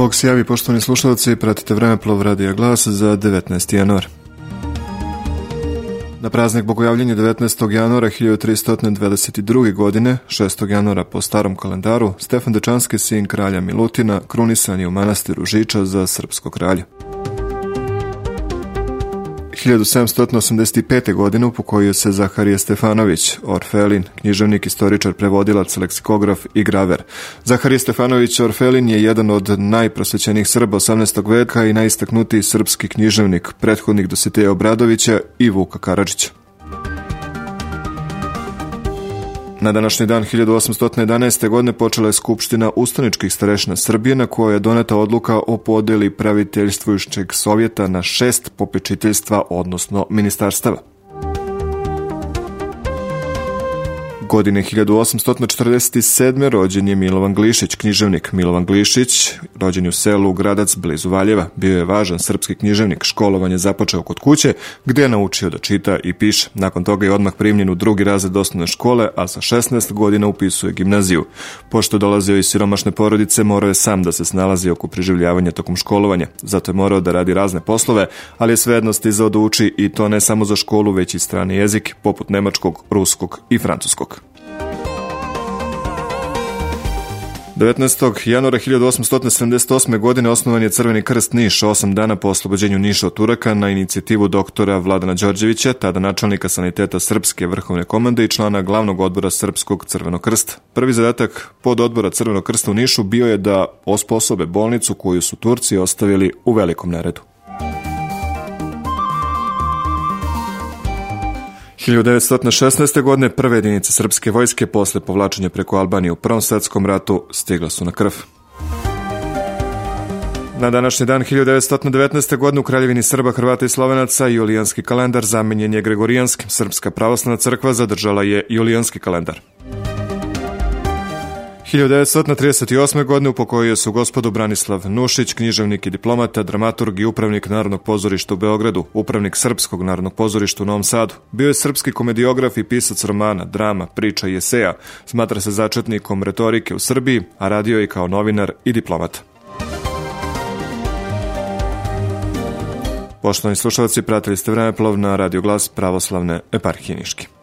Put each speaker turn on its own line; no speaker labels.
Bog se javi, poštovani slušalci, pratite vremeplov radija glas za 19. januar. Na praznik Bogojavljenja 19. januara 1322. godine, 6. januara po starom kalendaru, Stefan Dečanski, sin kralja Milutina, krunisan je u manastiru Žiča za srpsko kralje. 1785. godine upokojio se Zaharije Stefanović, Orfelin, književnik, istoričar, prevodilac, leksikograf i graver. Zaharije Stefanović Orfelin je jedan od najprosvećenijih Srba 18. veka i najistaknutiji srpski književnik, prethodnik Dositeja Obradovića i Vuka Karadžića. Na današnji dan 1811. godine počela je Skupština ustaničkih starešina Srbije na kojoj je doneta odluka o podeli praviteljstvujušćeg sovjeta na šest popečiteljstva, odnosno ministarstava. Godine 1847. rođen je Milovan Glišić, književnik. Milovan Glišić, rođen je u selu Gradac blizu Valjeva, bio je važan srpski književnik. Školovanje započeo kod kuće, gde je naučio da čita i piše. Nakon toga je odmah primljen u drugi razred osnovne škole, a sa 16 godina upisuje gimnaziju. Pošto dolazio iz siromašne porodice, morao je sam da se snalazi oko preživljavanja tokom školovanja. Zato je morao da radi razne poslove, ali je svejedno stizao da uči i to ne samo za školu, već i strani jezik, poput nemačkog, ruskog i francuskog. 19. januara 1878. godine osnovan je Crveni krst Niš, osam dana po oslobođenju Niša od Turaka na inicijativu doktora Vladana Đorđevića, tada načelnika saniteta Srpske vrhovne komande i člana glavnog odbora Srpskog Crvenog krsta. Prvi zadatak pod odbora Crvenog krsta u Nišu bio je da osposobe bolnicu koju su Turci ostavili u velikom neredu. 1916. godine prve jedinice srpske vojske posle povlačenja preko Albanije u Prvom svetskom ratu stigla su na krv. Na današnji dan 1919. godine u Kraljevini Srba, Hrvata i Slovenaca julijanski kalendar zamenjen je Gregorijanskim. Srpska pravoslavna crkva zadržala je julijanski kalendar. 1938. godine upokojio su gospodu Branislav Nušić, književnik i diplomata, dramaturg i upravnik Narodnog pozorišta u Beogradu, upravnik Srpskog Narodnog pozorišta u Novom Sadu. Bio je srpski komediograf i pisac romana, drama, priča i eseja. Smatra se začetnikom retorike u Srbiji, a radio je kao novinar i diplomat. Poštovani slušalci, pratili ste vremeplov na Radio Glas Pravoslavne eparhije Niške.